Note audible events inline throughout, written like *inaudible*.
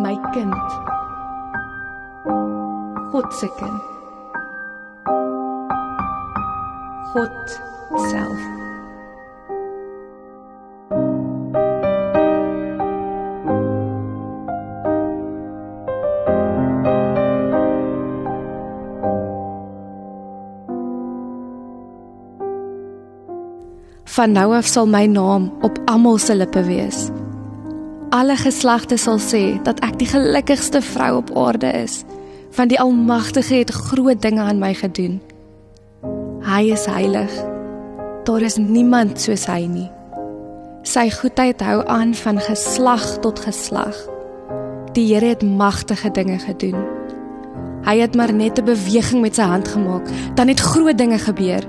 My kind. God se kind. God self. Van nou af sal my naam op almal se lippe wees. Alle geslagte sal sê dat ek die gelukkigste vrou op aarde is, want die Almagtige het groot dinge aan my gedoen. Hy is heilig. Daar is niemand soos hy nie. Sy goedheid hou aan van geslag tot geslag. Die Here het magtige dinge gedoen. Hy het maar net 'n beweging met sy hand gemaak, dan het groot dinge gebeur.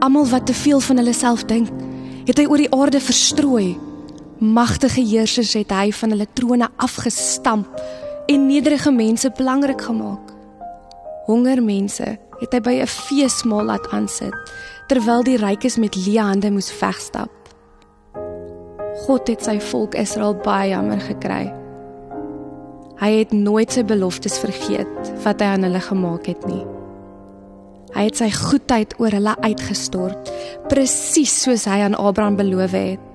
Almal wat te veel van hulle self dink, het hy oor die aarde verstrooi. Magtige heersers het hy van hulle trone afgestamp en nederige mense belangrik gemaak. Honger mense het hy by 'n feesmaal laat aansit terwyl die rykes met leë hande moes wegstap. God het sy volk Israel baie jammer gekry. Hy het nooit sy beloftes vergeet wat hy aan hulle gemaak het nie. Hy het sy goedheid oor hulle uitgestort, presies soos hy aan Abraham beloof het,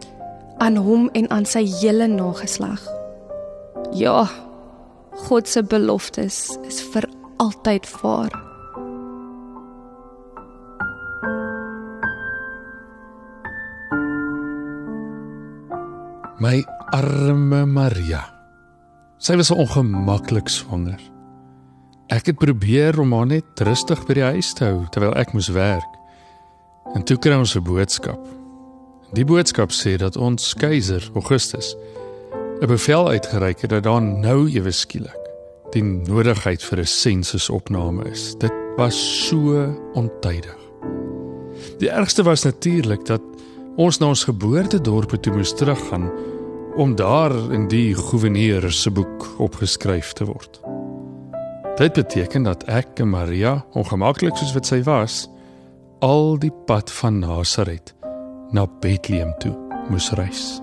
aan hom en aan sy hele nageslag. Ja, God se beloftes is vir altyd waar. My arme Maria. Sy was ongemaklik swanger. Ek het probeer om haar net rustig by die huis te hou terwyl ek moes werk. En toe kry ons 'n boodskap. Die boodskap sê dat ons keiser Augustus 'n bevel uitgereik het dat daar nou ewe skielik die nodigheid vir 'n sensusopname is. Dit was so ontydig. Die ergste was natuurlik dat ons na ons geboortedorp toe moes teruggaan om daar in die gouverneur se boek opgeskryf te word. Dit beteken dat ek en Maria, ongemaklik soos wat sy was, al die pad van Nasaret na Bethlehem toe moes reis.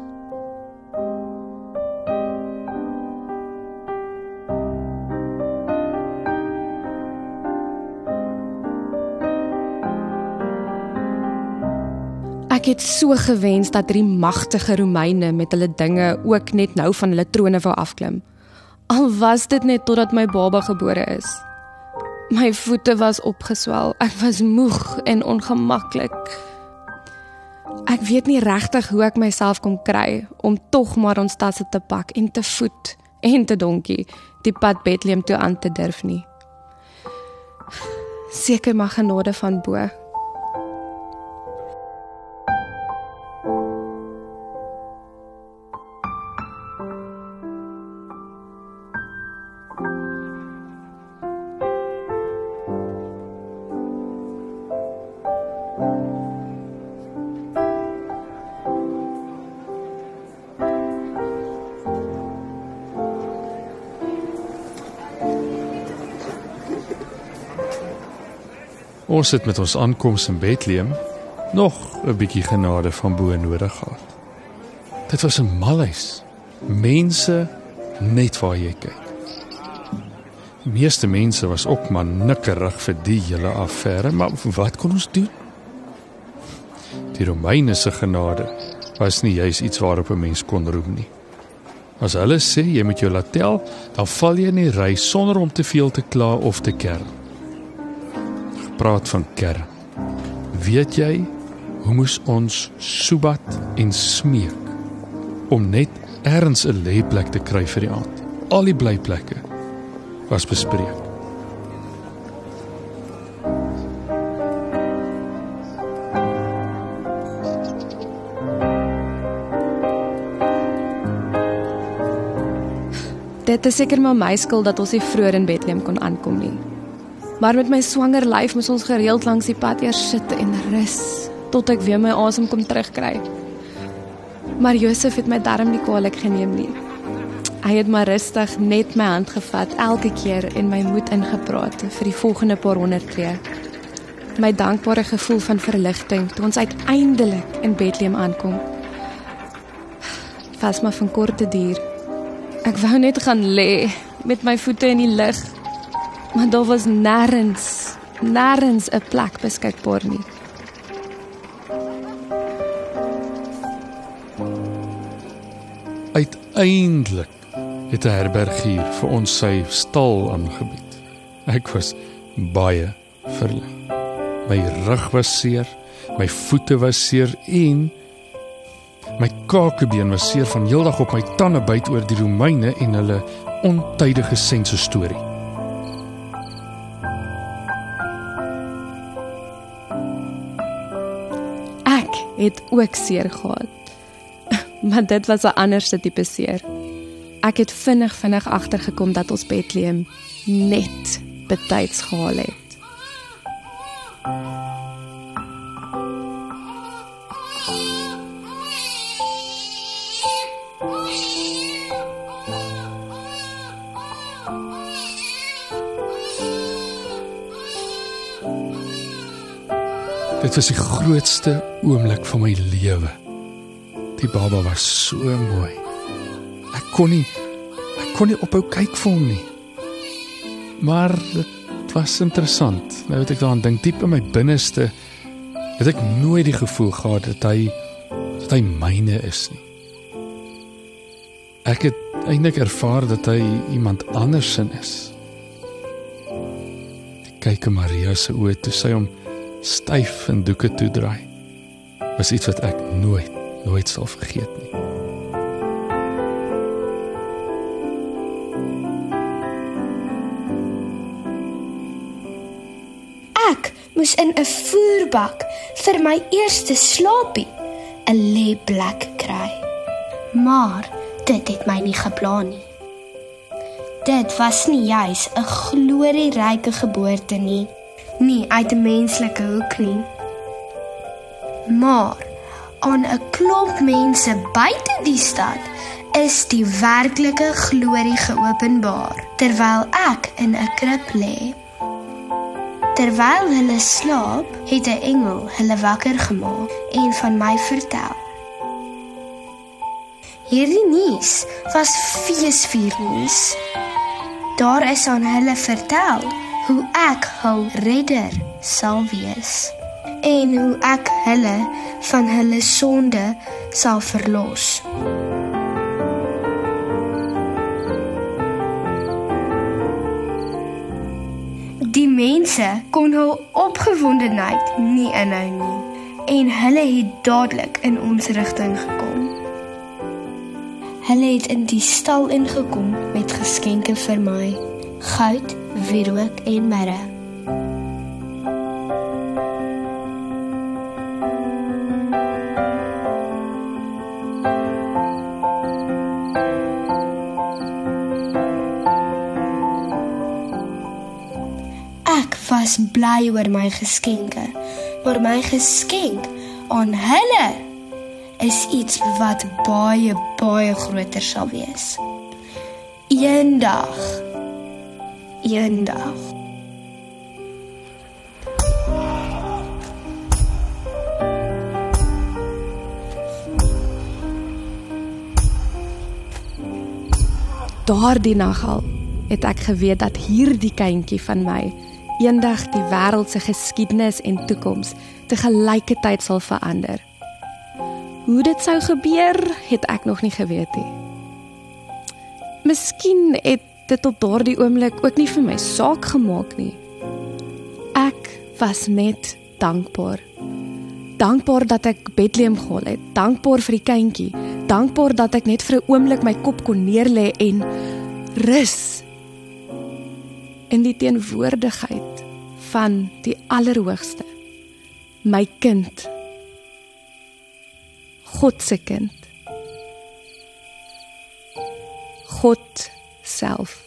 Ek het so gewens dat drie magtige Romeine met hulle dinge ook net nou van hulle trone wou afklim. Al was dit net totdat my baba gebore is. My voete was opgeswel. Ek was moeg en ongemaklik. Ek weet nie regtig hoe ek myself kon kry om tog maar ons tasse te pak en te voet en te donkie die pad Bethlehem toe aan te durf nie. Seker maar genade van bo. Ons het met ons aankoms in Bethlehem nog 'n bietjie genade van bo nodig gehad. Dit was 'n malhuis. Mense net waar jy kyk. Die meeste mense was ook maar nikkerig vir die hele affære, maar wat kon ons doen? Die Romeine se genade was nie juis iets waarop 'n mens kon roem nie. As hulle sê jy moet jou laat tel, dan val jy in die ry sonder om te veel te kla of te kerm praat van kern. Weet jy hoe moes ons subat en smeek om net ergens 'n lêplek te kry vir die aand? Al die blyplekke was bespreek. Dit is seker maar my skuld dat ons nie vroeër in Bethlehem kon aankom nie. Maar met my swanger lyf moes ons gereeld langs die pad eers sit en rus tot ek weer my asem kom terugkry. Maar Josef het my darm nie kwaliek geneem nie. Hy het maar rustig net my hand gevat elke keer en my moed ingepraat vir die volgende paar honderd tree. My dankbare gevoel van verligting toe ons uiteindelik in Bethlehem aankom. Was maar van korte duur. Ek wou net gaan lê met my voete in die lug. Maar daar was nêrens, nêrens 'n plek beskikbaar nie. Uiteindelik het 'n herbergier vir ons sy stal aangebied. Ek was baie verlig. My rug was seer, my voete was seer en my kakebeen was seer van heeldag op my tande byt oor die Romeine en hulle ontydige sense storie. Het ook seer gehad. *laughs* Maar dit was 'n anderste tipe seer. Ek het vinnig vinnig agtergekom dat ons Bethlehem net betyds gehaal het. Dit was die grootste oomblik van my lewe. Die baba was so mooi. Ek kon nie ek kon nie ophou kyk vir hom nie. Maar dit was interessant. Nou het ek daaraan dink diep in my binneste het ek nooit die gevoel gehad dat hy dat hy myne is nie. Ek het eintlik ervaar dat hy iemand anders is. Kyk hoe Maria se oë toe sy hom styf en doeke toedraai. Was iets wat ek nooit nooit sal vergeet nie. Ek moes in 'n voerbak vir my eerste slaapie 'n lêplek kry. Maar dit het my nie geplan nie. Dit was nie juis 'n glorieryke geboorte nie, nie uit 'n menslike hoek nie. Maar aan 'n klomp mense buite die stad is die werklike glorie geopenbaar terwyl ek in 'n krib lê. Terwyl hulle slaap, het 'n engel hulle wakker gemaak en van my vertel. Hierdie nuus was feesviernuus. Daar is aan hulle vertel hoe ek hul redder sal wees en hoe ek hulle van hulle sonde sal verlos. Die mense kon hul opgewondenheid nie inhou nie en hulle het dadelik in ons rigting gekom. Hulle het in die stal ingekom met geskenke vir my: goud, wierook en mirre. Ek was bly oor my geskenke, maar my geskenk aan hulle is iets wat baie baie groter sal wees. Eendag. Eendag. Daardie nag al het ek geweet dat hierdie kindjie van my eendag die wêreld se geskiedenis en toekoms te gelyke tyd sal verander. Hoe dit sou gebeur, het ek nog nie geweet nie. Miskien het dit tot daardie oomblik ook nie vir my saak gemaak nie. Ek was net dankbaar. Dankbaar dat ek Bethlehem gehaal het. Dankbaar vir die kindjie. Dankbaar dat ek net vir 'n oomblik my kop kon neerlê en rus in die teenwoordigheid van die Allerhoogste. My kind. God se kind. God self.